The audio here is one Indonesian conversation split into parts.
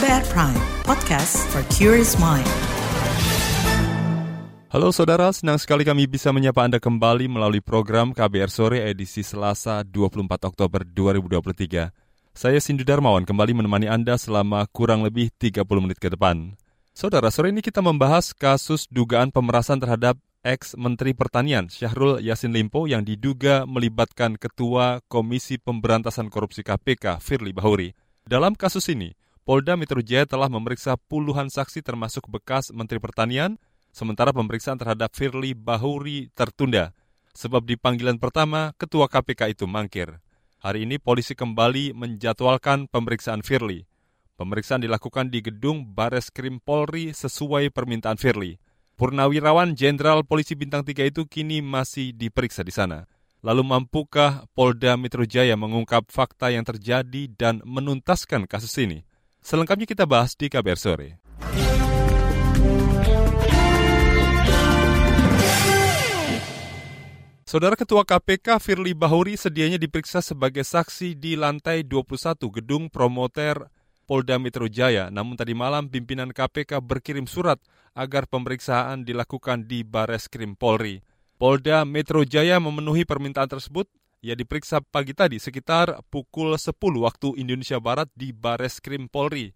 KBR Prime, podcast for curious mind. Halo saudara, senang sekali kami bisa menyapa Anda kembali melalui program KBR Sore edisi Selasa 24 Oktober 2023. Saya Sindu Darmawan kembali menemani Anda selama kurang lebih 30 menit ke depan. Saudara, sore ini kita membahas kasus dugaan pemerasan terhadap ex-Menteri Pertanian Syahrul Yasin Limpo yang diduga melibatkan Ketua Komisi Pemberantasan Korupsi KPK Firly Bahuri. Dalam kasus ini, Polda Metro Jaya telah memeriksa puluhan saksi termasuk bekas Menteri Pertanian, sementara pemeriksaan terhadap Firly Bahuri tertunda. Sebab di panggilan pertama, Ketua KPK itu mangkir. Hari ini polisi kembali menjadwalkan pemeriksaan Firly. Pemeriksaan dilakukan di gedung Bares Krim Polri sesuai permintaan Firly. Purnawirawan Jenderal Polisi Bintang 3 itu kini masih diperiksa di sana. Lalu mampukah Polda Metro Jaya mengungkap fakta yang terjadi dan menuntaskan kasus ini? Selengkapnya kita bahas di KBR Sore. Saudara Ketua KPK Firly Bahuri sedianya diperiksa sebagai saksi di lantai 21 gedung promoter Polda Metro Jaya. Namun tadi malam pimpinan KPK berkirim surat agar pemeriksaan dilakukan di Bares Krim Polri. Polda Metro Jaya memenuhi permintaan tersebut. Ia diperiksa pagi tadi sekitar pukul 10 waktu Indonesia Barat di Bares Krim Polri.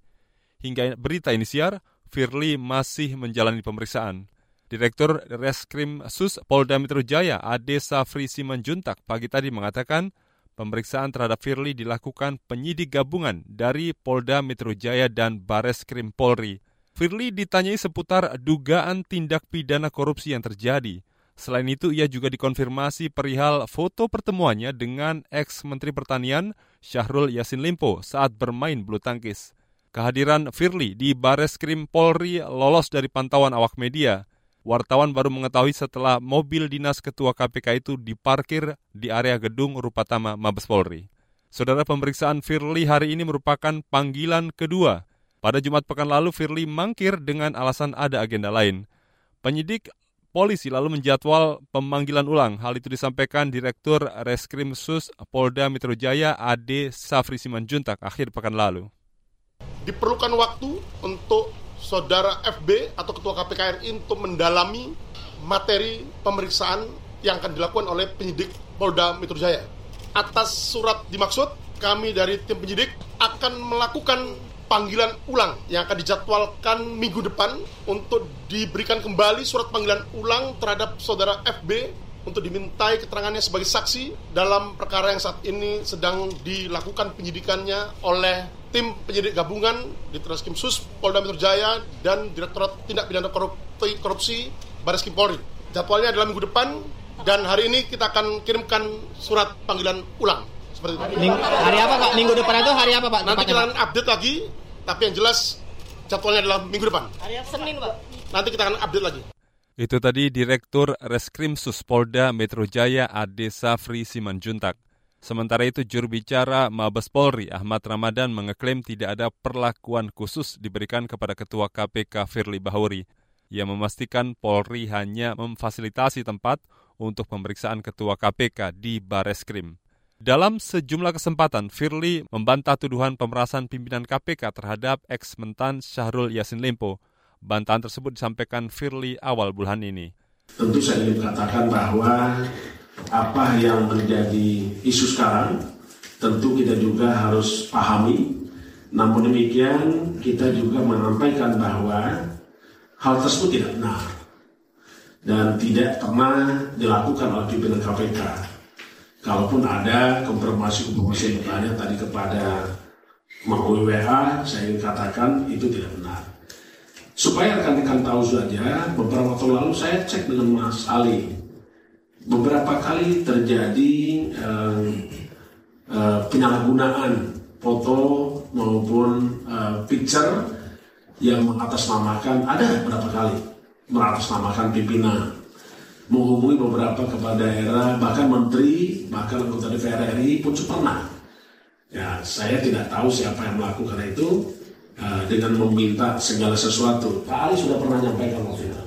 Hingga berita ini siar, Firly masih menjalani pemeriksaan. Direktur Reskrim Sus Polda Metro Jaya, Ade Safri Simanjuntak, pagi tadi mengatakan pemeriksaan terhadap Firly dilakukan penyidik gabungan dari Polda Metro Jaya dan Bares Krim Polri. Firly ditanyai seputar dugaan tindak pidana korupsi yang terjadi. Selain itu, ia juga dikonfirmasi perihal foto pertemuannya dengan ex-Menteri Pertanian Syahrul Yasin Limpo saat bermain bulu tangkis. Kehadiran Firly di Bares Krim Polri lolos dari pantauan awak media. Wartawan baru mengetahui setelah mobil dinas Ketua KPK itu diparkir di area gedung Rupatama Mabes Polri. Saudara pemeriksaan Firly hari ini merupakan panggilan kedua pada Jumat pekan lalu, Firly mangkir dengan alasan ada agenda lain. Penyidik polisi lalu menjadwal pemanggilan ulang. Hal itu disampaikan Direktur Reskrim Sus Polda Metro Jaya Ade Safri Simanjuntak akhir pekan lalu. Diperlukan waktu untuk saudara FB atau Ketua KPK RI untuk mendalami materi pemeriksaan yang akan dilakukan oleh penyidik Polda Metro Jaya. Atas surat dimaksud, kami dari tim penyidik akan melakukan panggilan ulang yang akan dijadwalkan minggu depan untuk diberikan kembali surat panggilan ulang terhadap saudara FB untuk dimintai keterangannya sebagai saksi dalam perkara yang saat ini sedang dilakukan penyidikannya oleh tim penyidik gabungan di Treskrim Sus Polda Metro Jaya dan Direktorat Tindak Pidana Korupsi, Korupsi Baris Kim Polri. Jadwalnya adalah minggu depan dan hari ini kita akan kirimkan surat panggilan ulang seperti itu. Ming hari apa Pak? Minggu depan itu hari apa Pak? Nanti kita akan update lagi, tapi yang jelas jadwalnya adalah minggu depan. Hari Senin Pak. Nanti kita akan update lagi. Itu tadi Direktur Reskrim Suspolda Metro Jaya Ade Safri Simanjuntak. Sementara itu juru bicara Mabes Polri Ahmad Ramadan mengeklaim tidak ada perlakuan khusus diberikan kepada Ketua KPK Firly Bahuri. Ia memastikan Polri hanya memfasilitasi tempat untuk pemeriksaan Ketua KPK di Bareskrim. Dalam sejumlah kesempatan, Firly membantah tuduhan pemerasan pimpinan KPK terhadap ex-mentan Syahrul Yasin Limpo. Bantahan tersebut disampaikan Firly awal bulan ini. Tentu saya ingin katakan bahwa apa yang menjadi isu sekarang tentu kita juga harus pahami. Namun demikian kita juga menyampaikan bahwa hal tersebut tidak benar dan tidak pernah dilakukan oleh pimpinan KPK. Kalaupun ada konfirmasi-konfirmasi bertanya tadi kepada melalui WA, saya katakan itu tidak benar. Supaya rekan-rekan tahu saja, beberapa waktu lalu saya cek dengan Mas Ali. Beberapa kali terjadi eh, eh, penyalahgunaan foto maupun eh, picture yang mengatasnamakan, ada beberapa kali mengatasnamakan pimpinan menghubungi beberapa kepala daerah, bahkan menteri, bahkan anggota DPR RI pun pernah. Ya, saya tidak tahu siapa yang melakukan itu uh, dengan meminta segala sesuatu. Pak Ali sudah pernah menyampaikan waktu itu.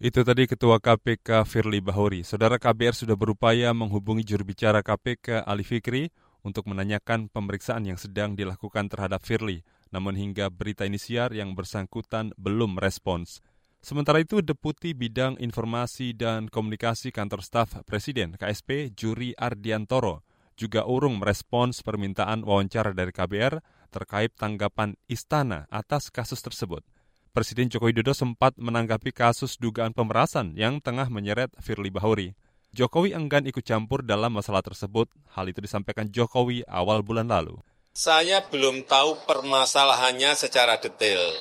Itu tadi Ketua KPK Firly Bahuri. Saudara KBR sudah berupaya menghubungi juru bicara KPK Ali Fikri untuk menanyakan pemeriksaan yang sedang dilakukan terhadap Firly. Namun hingga berita ini siar yang bersangkutan belum respons. Sementara itu, Deputi Bidang Informasi dan Komunikasi Kantor Staf Presiden KSP Juri Ardiantoro juga urung merespons permintaan wawancara dari KBR terkait tanggapan istana atas kasus tersebut. Presiden Joko Widodo sempat menanggapi kasus dugaan pemerasan yang tengah menyeret Firly Bahuri. Jokowi enggan ikut campur dalam masalah tersebut. Hal itu disampaikan Jokowi awal bulan lalu. Saya belum tahu permasalahannya secara detail.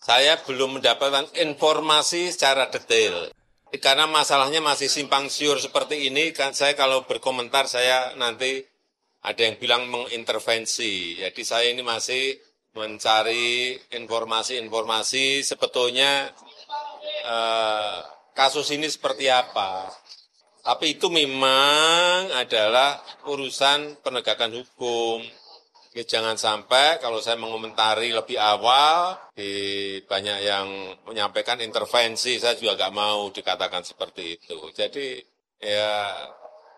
Saya belum mendapatkan informasi secara detail. Karena masalahnya masih simpang siur seperti ini, kan saya kalau berkomentar saya nanti ada yang bilang mengintervensi. Jadi saya ini masih mencari informasi-informasi sebetulnya eh, kasus ini seperti apa. Tapi itu memang adalah urusan penegakan hukum. Ya, jangan sampai kalau saya mengomentari lebih awal, di banyak yang menyampaikan intervensi, saya juga nggak mau dikatakan seperti itu. Jadi ya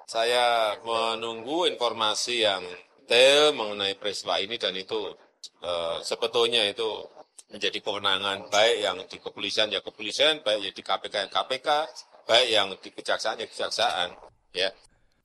saya menunggu informasi yang detail mengenai peristiwa ini dan itu eh, sebetulnya itu menjadi kewenangan baik yang di kepolisian ya kepolisian, baik yang di KPK ya KPK, baik yang di kejaksaan ya kejaksaan. Ya.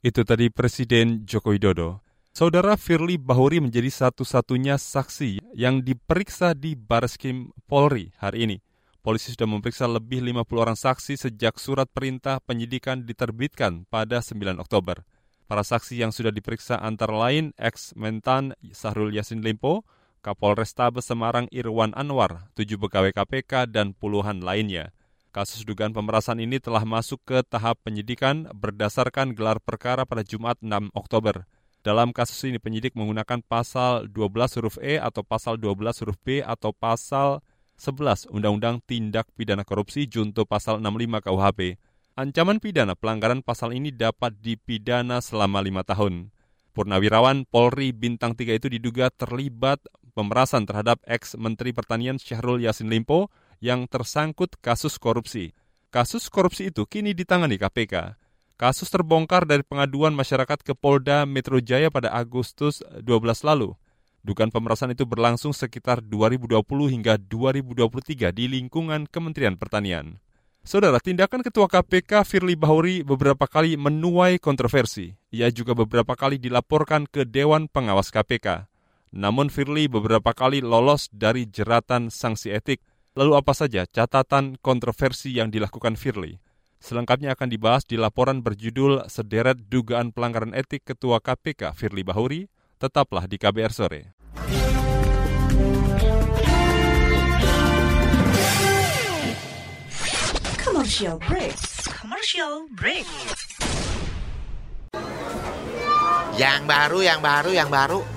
Itu tadi Presiden Joko Widodo. Saudara Firly Bahuri menjadi satu-satunya saksi yang diperiksa di Bareskrim Polri hari ini. Polisi sudah memeriksa lebih 50 orang saksi sejak surat perintah penyidikan diterbitkan pada 9 Oktober. Para saksi yang sudah diperiksa antara lain ex-mentan Sahrul Yasin Limpo, Kapolrestabes Semarang Irwan Anwar, tujuh pegawai KPK, dan puluhan lainnya. Kasus dugaan pemerasan ini telah masuk ke tahap penyidikan berdasarkan gelar perkara pada Jumat 6 Oktober. Dalam kasus ini penyidik menggunakan pasal 12 huruf E atau pasal 12 huruf B atau pasal 11 Undang-Undang Tindak Pidana Korupsi junto pasal 65 KUHP. Ancaman pidana pelanggaran pasal ini dapat dipidana selama lima tahun. Purnawirawan Polri Bintang 3 itu diduga terlibat pemerasan terhadap ex-Menteri Pertanian Syahrul Yassin Limpo yang tersangkut kasus korupsi. Kasus korupsi itu kini ditangani KPK. Kasus terbongkar dari pengaduan masyarakat ke Polda Metro Jaya pada Agustus 12 lalu. Dugaan pemerasan itu berlangsung sekitar 2020 hingga 2023 di lingkungan Kementerian Pertanian. Saudara, tindakan Ketua KPK Firly Bahuri beberapa kali menuai kontroversi. Ia juga beberapa kali dilaporkan ke Dewan Pengawas KPK. Namun Firly beberapa kali lolos dari jeratan sanksi etik. Lalu apa saja catatan kontroversi yang dilakukan Firly? Selengkapnya akan dibahas di laporan berjudul Sederet Dugaan Pelanggaran Etik Ketua KPK Firly Bahuri. Tetaplah di KBR Sore. Commercial break. Commercial break. Yang baru, yang baru, yang baru.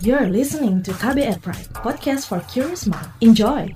You're listening to KBR Prime, podcast for curious mind. Enjoy!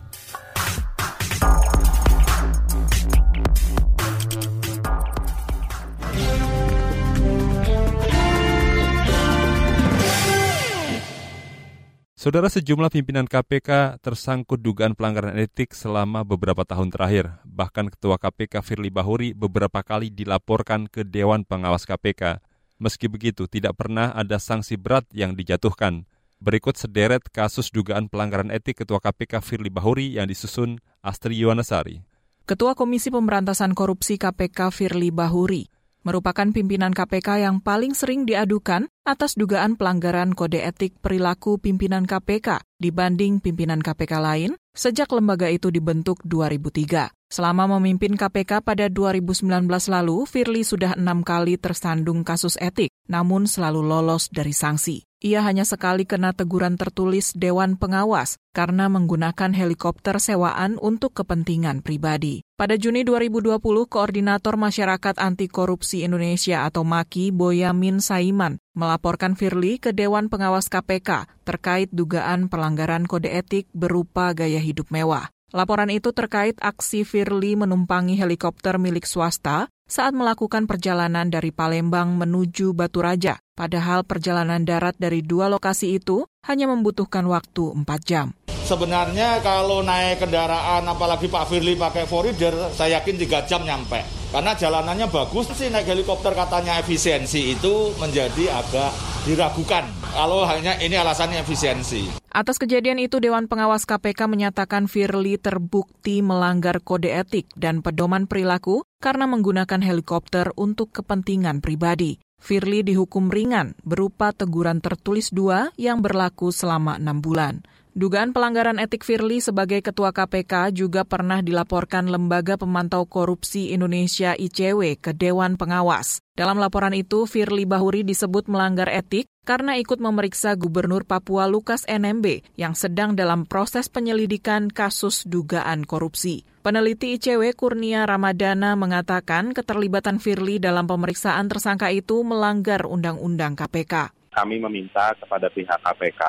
Saudara sejumlah pimpinan KPK tersangkut dugaan pelanggaran etik selama beberapa tahun terakhir. Bahkan Ketua KPK Firly Bahuri beberapa kali dilaporkan ke Dewan Pengawas KPK. Meski begitu, tidak pernah ada sanksi berat yang dijatuhkan. Berikut sederet kasus dugaan pelanggaran etik Ketua KPK Firly Bahuri yang disusun Astri Yuwanasari. Ketua Komisi Pemberantasan Korupsi KPK Firly Bahuri merupakan pimpinan KPK yang paling sering diadukan atas dugaan pelanggaran kode etik perilaku pimpinan KPK dibanding pimpinan KPK lain sejak lembaga itu dibentuk 2003. Selama memimpin KPK pada 2019 lalu, Firly sudah enam kali tersandung kasus etik, namun selalu lolos dari sanksi. Ia hanya sekali kena teguran tertulis Dewan Pengawas karena menggunakan helikopter sewaan untuk kepentingan pribadi. Pada Juni 2020, Koordinator Masyarakat Anti Korupsi Indonesia atau MAKI Boyamin Saiman melaporkan Firly ke Dewan Pengawas KPK terkait dugaan pelanggaran kode etik berupa gaya hidup mewah. Laporan itu terkait aksi Firly menumpangi helikopter milik swasta saat melakukan perjalanan dari Palembang menuju Batu Raja. Padahal perjalanan darat dari dua lokasi itu hanya membutuhkan waktu 4 jam. Sebenarnya kalau naik kendaraan apalagi Pak Firly pakai four-reader, saya yakin 3 jam nyampe. Karena jalanannya bagus sih naik helikopter katanya efisiensi itu menjadi agak diragukan. Kalau hanya ini alasannya efisiensi. Atas kejadian itu, Dewan Pengawas KPK menyatakan Firly terbukti melanggar kode etik dan pedoman perilaku karena menggunakan helikopter untuk kepentingan pribadi. Firly dihukum ringan berupa teguran tertulis dua yang berlaku selama enam bulan. Dugaan pelanggaran etik Firly sebagai Ketua KPK juga pernah dilaporkan Lembaga Pemantau Korupsi Indonesia ICW ke Dewan Pengawas. Dalam laporan itu, Firly Bahuri disebut melanggar etik karena ikut memeriksa Gubernur Papua Lukas NMB yang sedang dalam proses penyelidikan kasus dugaan korupsi. Peneliti ICW Kurnia Ramadana mengatakan keterlibatan Firly dalam pemeriksaan tersangka itu melanggar Undang-Undang KPK kami meminta kepada pihak KPK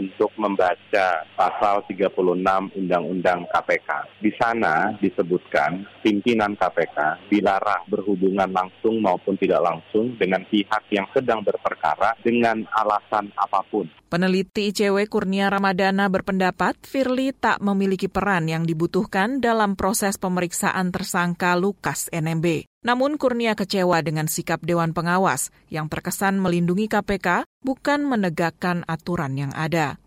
untuk membaca pasal 36 Undang-Undang KPK. Di sana disebutkan pimpinan KPK dilarang berhubungan langsung maupun tidak langsung dengan pihak yang sedang berperkara dengan alasan apa pun. Peneliti ICW Kurnia Ramadana berpendapat Firly tak memiliki peran yang dibutuhkan dalam proses pemeriksaan tersangka Lukas NMB. Namun Kurnia kecewa dengan sikap Dewan Pengawas yang terkesan melindungi KPK bukan menegakkan aturan yang ada.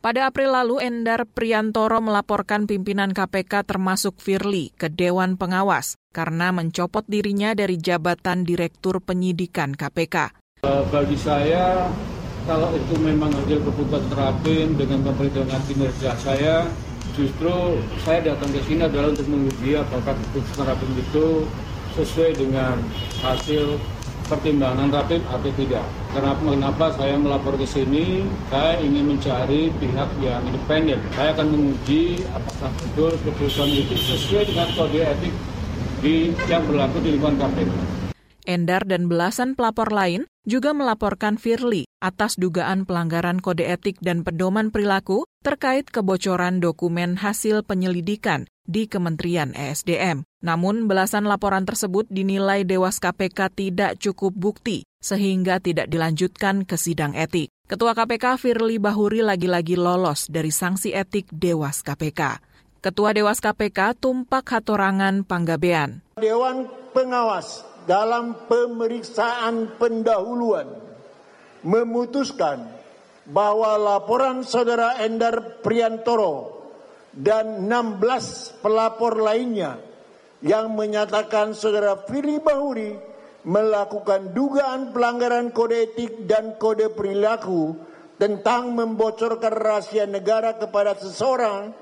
Pada April lalu, Endar Priantoro melaporkan pimpinan KPK termasuk Firly ke Dewan Pengawas karena mencopot dirinya dari jabatan Direktur Penyidikan KPK. Eh, bagi saya, kalau itu memang hasil keputusan terapin dengan memperhitungkan kinerja saya, justru saya datang ke sini adalah untuk menguji apakah keputusan terapin itu sesuai dengan hasil pertimbangan rapim atau tidak. Kenapa, kenapa saya melapor ke sini? Saya ingin mencari pihak yang independen. Saya akan menguji apakah betul keputusan itu sesuai dengan kode etik di, yang berlaku di lingkungan KPK. Endar dan belasan pelapor lain juga melaporkan Firly atas dugaan pelanggaran kode etik dan pedoman perilaku terkait kebocoran dokumen hasil penyelidikan di Kementerian ESDM. Namun, belasan laporan tersebut dinilai Dewas KPK tidak cukup bukti, sehingga tidak dilanjutkan ke sidang etik. Ketua KPK Firly Bahuri lagi-lagi lolos dari sanksi etik Dewas KPK. Ketua Dewas KPK Tumpak Hatorangan Panggabean. Dewan Pengawas dalam pemeriksaan pendahuluan memutuskan bahwa laporan saudara Endar Priantoro dan 16 pelapor lainnya yang menyatakan saudara Firly Bahuri melakukan dugaan pelanggaran kode etik dan kode perilaku tentang membocorkan rahasia negara kepada seseorang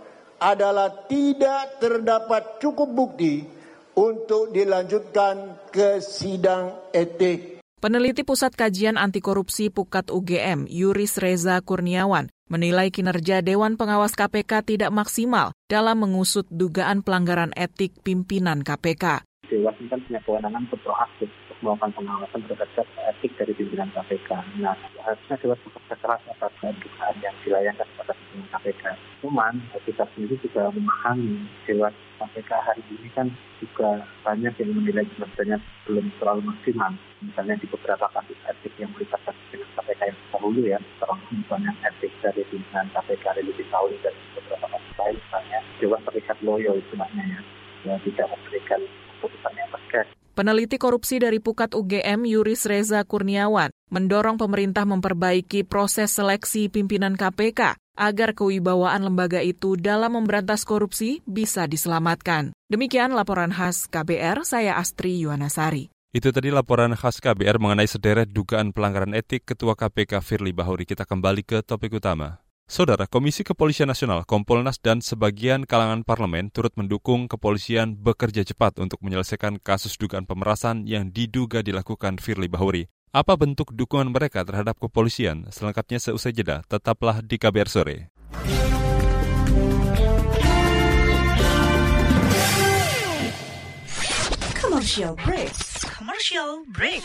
adalah tidak terdapat cukup bukti untuk dilanjutkan ke sidang etik. Peneliti Pusat Kajian Anti Korupsi Pukat UGM, Yuris Reza Kurniawan, menilai kinerja Dewan Pengawas KPK tidak maksimal dalam mengusut dugaan pelanggaran etik pimpinan KPK. Dewas ini kan punya kewenangan untuk proaktif untuk melakukan pengawasan terhadap etik dari pimpinan KPK. Nah, harusnya Dewas bekerja keras atas dugaan yang dilayangkan kepada pimpinan KPK. Cuman, kita sendiri juga memahami Dewas KPK hari ini kan juga banyak yang menilai kinerjanya belum terlalu maksimal. Misalnya di beberapa kasus etik yang melibatkan pimpinan KPK yang dahulu ya, termasuk misalnya etik dari pimpinan KPK Religi Sauli dan beberapa kasus lain misalnya, Dewan terlihat loyo istilahnya ya, ya tidak memberikan keputusan yang. Peneliti korupsi dari Pukat UGM Yuris Reza Kurniawan mendorong pemerintah memperbaiki proses seleksi pimpinan KPK agar kewibawaan lembaga itu dalam memberantas korupsi bisa diselamatkan. Demikian laporan khas KBR, saya Astri Yuwanasari. Itu tadi laporan khas KBR mengenai sederet dugaan pelanggaran etik Ketua KPK Firly Bahuri. Kita kembali ke topik utama. Saudara, Komisi Kepolisian Nasional, Kompolnas, dan sebagian kalangan parlemen turut mendukung kepolisian bekerja cepat untuk menyelesaikan kasus dugaan pemerasan yang diduga dilakukan Firly Bahuri. Apa bentuk dukungan mereka terhadap kepolisian? Selengkapnya seusai jeda, tetaplah di KBR Sore. Commercial break. Commercial break.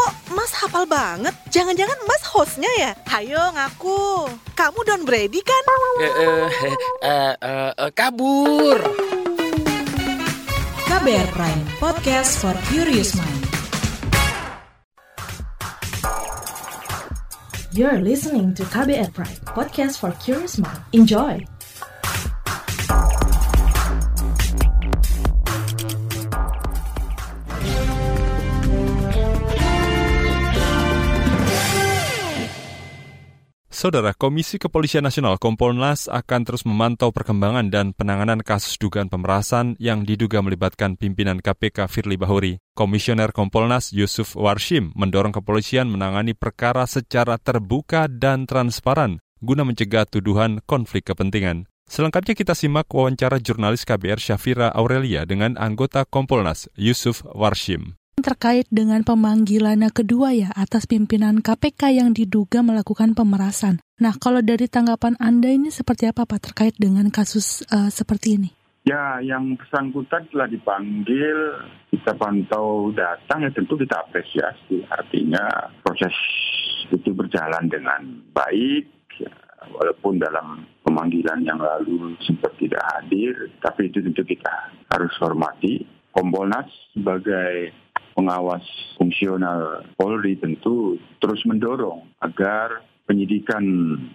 kok Mas hafal banget? Jangan-jangan Mas hostnya ya? Hayo ngaku. Kamu Don Brady kan? Eh, eh, eh, eh, eh, kabur. KBR Prime, podcast for curious mind. You're listening to KBR Prime, podcast for curious mind. Enjoy! Saudara, Komisi Kepolisian Nasional Kompolnas akan terus memantau perkembangan dan penanganan kasus dugaan pemerasan yang diduga melibatkan pimpinan KPK Firly Bahuri. Komisioner Kompolnas Yusuf Warshim mendorong kepolisian menangani perkara secara terbuka dan transparan guna mencegah tuduhan konflik kepentingan. Selengkapnya kita simak wawancara jurnalis KBR Syafira Aurelia dengan anggota Kompolnas Yusuf Warshim terkait dengan pemanggilan kedua ya atas pimpinan KPK yang diduga melakukan pemerasan. Nah, kalau dari tanggapan Anda ini seperti apa Pak terkait dengan kasus uh, seperti ini? Ya, yang bersangkutan telah dipanggil, kita pantau datang ya tentu kita apresiasi. Artinya proses itu berjalan dengan baik, ya, walaupun dalam pemanggilan yang lalu sempat tidak hadir, tapi itu tentu kita harus hormati. Kompolnas sebagai pengawas fungsional Polri tentu terus mendorong agar penyidikan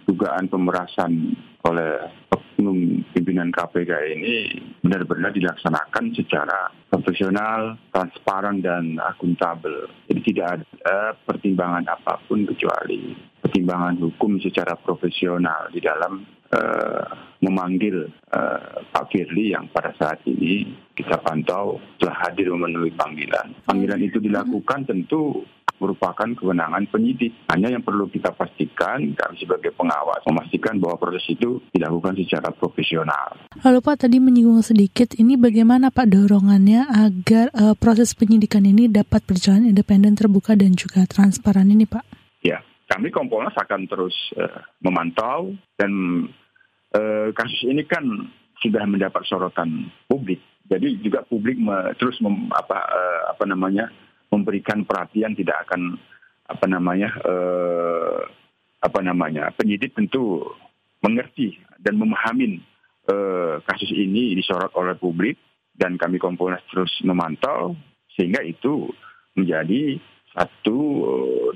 dugaan pemerasan oleh oknum pimpinan KPK ini benar-benar dilaksanakan secara profesional, transparan, dan akuntabel. Jadi tidak ada pertimbangan apa pun kecuali pertimbangan hukum secara profesional di dalam memanggil uh, Pak Firly yang pada saat ini kita pantau telah hadir memenuhi panggilan. Panggilan itu dilakukan tentu merupakan kewenangan penyidik. Hanya yang perlu kita pastikan kami sebagai pengawas memastikan bahwa proses itu dilakukan secara profesional. Lalu Pak tadi menyinggung sedikit ini bagaimana Pak dorongannya agar uh, proses penyidikan ini dapat berjalan independen, terbuka dan juga transparan ini Pak? Ya, kami Kompolnas akan terus uh, memantau dan uh, kasus ini kan sudah mendapat sorotan publik. Jadi juga publik me, terus mem, apa uh, apa namanya memberikan perhatian tidak akan apa namanya uh, apa namanya penyidik tentu mengerti dan memahami uh, kasus ini disorot oleh publik dan kami Kompolnas terus memantau sehingga itu menjadi satu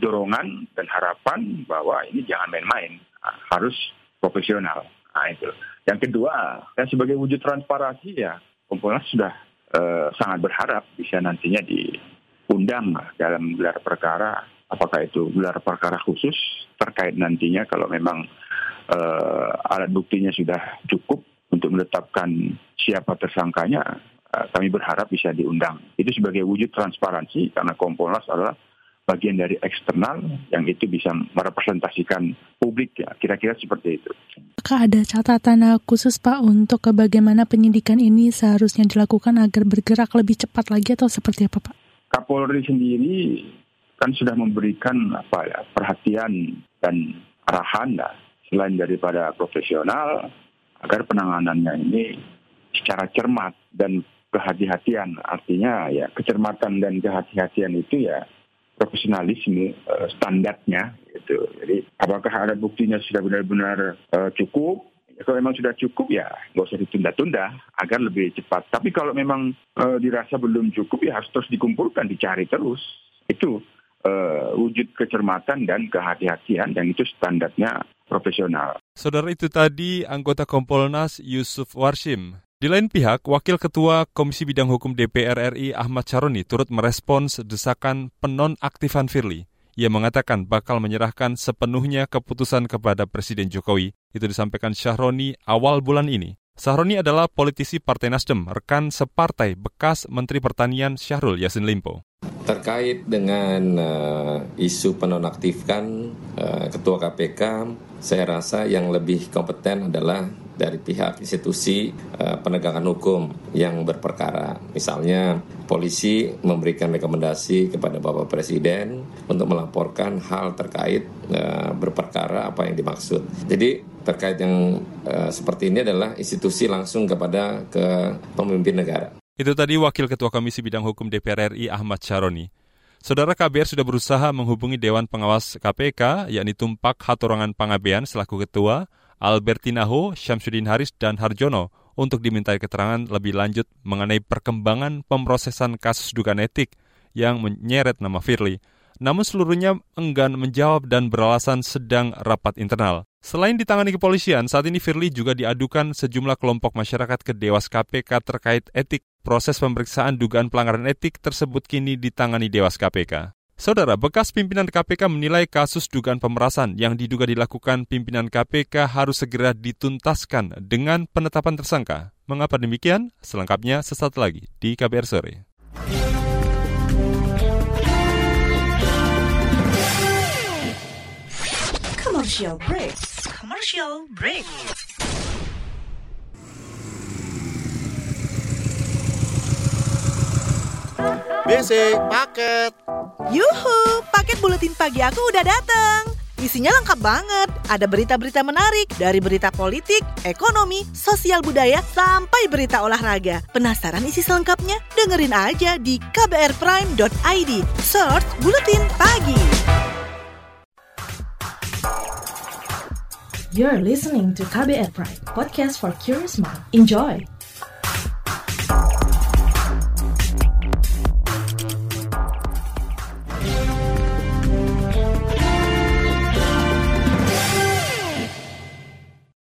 dorongan dan harapan bahwa ini jangan main-main harus profesional. Nah itu. Yang kedua, dan sebagai wujud transparansi ya Kompolnas sudah uh, sangat berharap bisa nantinya diundang dalam gelar perkara, apakah itu gelar perkara khusus terkait nantinya kalau memang uh, alat buktinya sudah cukup untuk menetapkan siapa tersangkanya, uh, kami berharap bisa diundang. Itu sebagai wujud transparansi karena Kompolnas adalah bagian dari eksternal yang itu bisa merepresentasikan publik ya kira-kira seperti itu. Apakah ada catatan khusus Pak untuk bagaimana penyidikan ini seharusnya dilakukan agar bergerak lebih cepat lagi atau seperti apa Pak? Kapolri sendiri kan sudah memberikan apa ya perhatian dan arahan lah selain daripada profesional agar penanganannya ini secara cermat dan kehati-hatian artinya ya kecermatan dan kehati-hatian itu ya profesionalisme uh, standarnya gitu. Jadi apakah ada buktinya sudah benar-benar uh, cukup? Ya, kalau memang sudah cukup ya nggak usah ditunda-tunda agar lebih cepat. Tapi kalau memang uh, dirasa belum cukup ya harus terus dikumpulkan, dicari terus. Itu uh, wujud kecermatan dan kehati-hatian dan itu standarnya profesional. Saudara itu tadi anggota Kompolnas Yusuf Warshim. Di lain pihak, Wakil Ketua Komisi Bidang Hukum DPR RI Ahmad Charoni turut merespons desakan penonaktifan Firly. Ia mengatakan bakal menyerahkan sepenuhnya keputusan kepada Presiden Jokowi. Itu disampaikan Syahroni awal bulan ini. Sahroni adalah politisi Partai Nasdem, rekan separtai bekas Menteri Pertanian Syahrul Yassin Limpo. Terkait dengan uh, isu penonaktifkan uh, Ketua KPK, saya rasa yang lebih kompeten adalah dari pihak institusi uh, penegakan hukum yang berperkara. Misalnya polisi memberikan rekomendasi kepada Bapak Presiden untuk melaporkan hal terkait uh, berperkara apa yang dimaksud. Jadi terkait yang uh, seperti ini adalah institusi langsung kepada ke pemimpin negara. Itu tadi Wakil Ketua Komisi Bidang Hukum DPR RI Ahmad Syaroni. Saudara KBR sudah berusaha menghubungi Dewan Pengawas KPK, yakni Tumpak Hatorangan Pangabean selaku Ketua, Albertinaho, Syamsuddin Haris, dan Harjono untuk dimintai keterangan lebih lanjut mengenai perkembangan pemrosesan kasus dugaan etik yang menyeret nama Firly. Namun seluruhnya enggan menjawab dan beralasan sedang rapat internal. Selain ditangani kepolisian, saat ini Firly juga diadukan sejumlah kelompok masyarakat ke Dewas KPK terkait etik. Proses pemeriksaan dugaan pelanggaran etik tersebut kini ditangani Dewas KPK. Saudara, bekas pimpinan KPK menilai kasus dugaan pemerasan yang diduga dilakukan pimpinan KPK harus segera dituntaskan dengan penetapan tersangka. Mengapa demikian? Selengkapnya sesaat lagi di KBR Sore. Commercial break. Commercial break. BC paket. Yuhu, paket buletin pagi aku udah datang. Isinya lengkap banget. Ada berita-berita menarik dari berita politik, ekonomi, sosial budaya, sampai berita olahraga. Penasaran isi selengkapnya? Dengerin aja di kbrprime.id. Search Buletin Pagi. You're listening to KBR Prime, podcast for curious mind. Enjoy!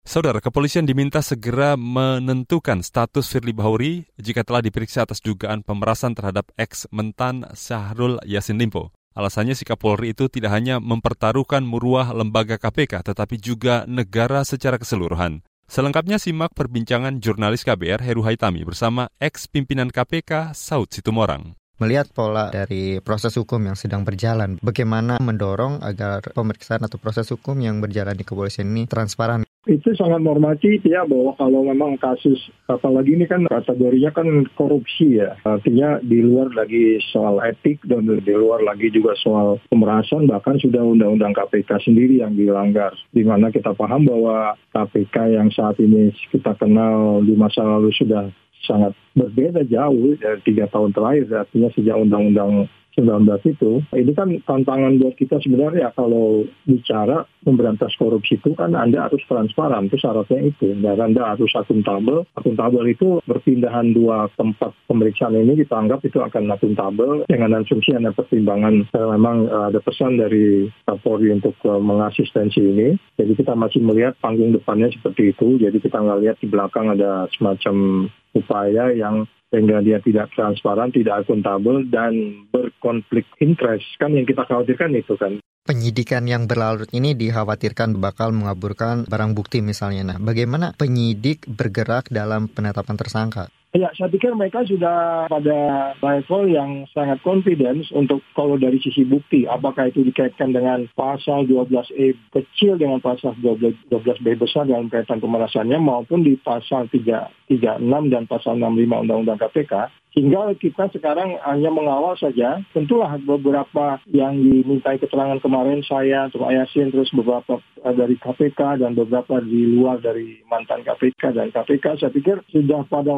Saudara, kepolisian diminta segera menentukan status Firly Bahuri jika telah diperiksa atas dugaan pemerasan terhadap ex-mentan Syahrul Yassin Limpo. Alasannya sikap Polri itu tidak hanya mempertaruhkan muruah lembaga KPK, tetapi juga negara secara keseluruhan. Selengkapnya simak perbincangan jurnalis KBR Heru Haitami bersama ex-pimpinan KPK Saud Situmorang. Melihat pola dari proses hukum yang sedang berjalan, bagaimana mendorong agar pemeriksaan atau proses hukum yang berjalan di kepolisian ini transparan? Itu sangat normatif ya bahwa kalau memang kasus apalagi ini kan kategorinya kan korupsi ya. Artinya di luar lagi soal etik dan di luar lagi juga soal pemerasan bahkan sudah undang-undang KPK sendiri yang dilanggar. Di mana kita paham bahwa KPK yang saat ini kita kenal di masa lalu sudah sangat berbeda jauh dari tiga tahun terakhir. Artinya sejak undang-undang 19 itu, ini kan tantangan buat kita sebenarnya kalau bicara memberantas korupsi itu kan Anda harus transparan, itu syaratnya itu. Dan Anda harus akuntabel. Akuntabel itu berpindahan dua tempat pemeriksaan ini kita anggap itu akan akuntabel dengan asumsi ada pertimbangan karena memang eh, ada pesan dari Kapolri untuk uh, mengasistensi ini. Jadi kita masih melihat panggung depannya seperti itu. Jadi kita nggak lihat di belakang ada semacam upaya yang sehingga dia tidak transparan, tidak akuntabel, dan berkonflik interest. Kan yang kita khawatirkan itu kan. Penyidikan yang berlarut ini dikhawatirkan bakal mengaburkan barang bukti misalnya. Nah, bagaimana penyidik bergerak dalam penetapan tersangka? Ya, saya pikir mereka sudah pada level yang sangat confidence untuk kalau dari sisi bukti, apakah itu dikaitkan dengan pasal 12E kecil dengan pasal 12, b besar dalam kaitan pemerasannya maupun di pasal 336 dan pasal 65 Undang-Undang KPK Tinggal kita sekarang hanya mengawal saja. Tentulah beberapa yang dimintai keterangan kemarin saya, untuk Ayasin, terus beberapa eh, dari KPK dan beberapa di luar dari mantan KPK dan KPK. Saya pikir sudah pada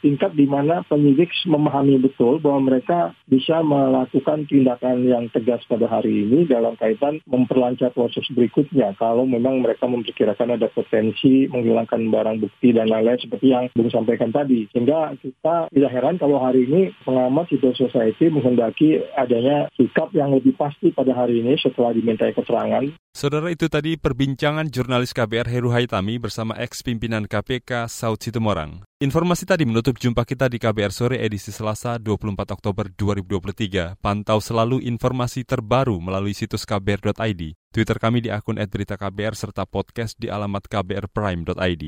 tingkat di mana penyidik memahami betul bahwa mereka bisa melakukan tindakan yang tegas pada hari ini dalam kaitan memperlancar proses berikutnya. Kalau memang mereka memperkirakan ada potensi menghilangkan barang bukti dan lain-lain seperti yang Bung sampaikan tadi. Sehingga kita tidak heran kalau hari ini pengamat civil society menghendaki adanya sikap yang lebih pasti pada hari ini setelah dimintai keterangan. Saudara itu tadi perbincangan jurnalis KBR Heru Haitami bersama ex-pimpinan KPK Saud Situmorang. Informasi tadi menutup jumpa kita di KBR Sore edisi Selasa 24 Oktober 2023. Pantau selalu informasi terbaru melalui situs kbr.id, Twitter kami di akun @beritaKBR serta podcast di alamat kbrprime.id.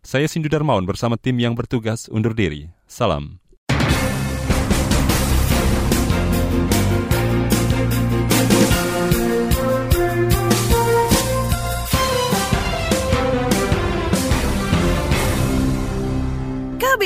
Saya Sindu Darmawan bersama tim yang bertugas undur diri. Salam.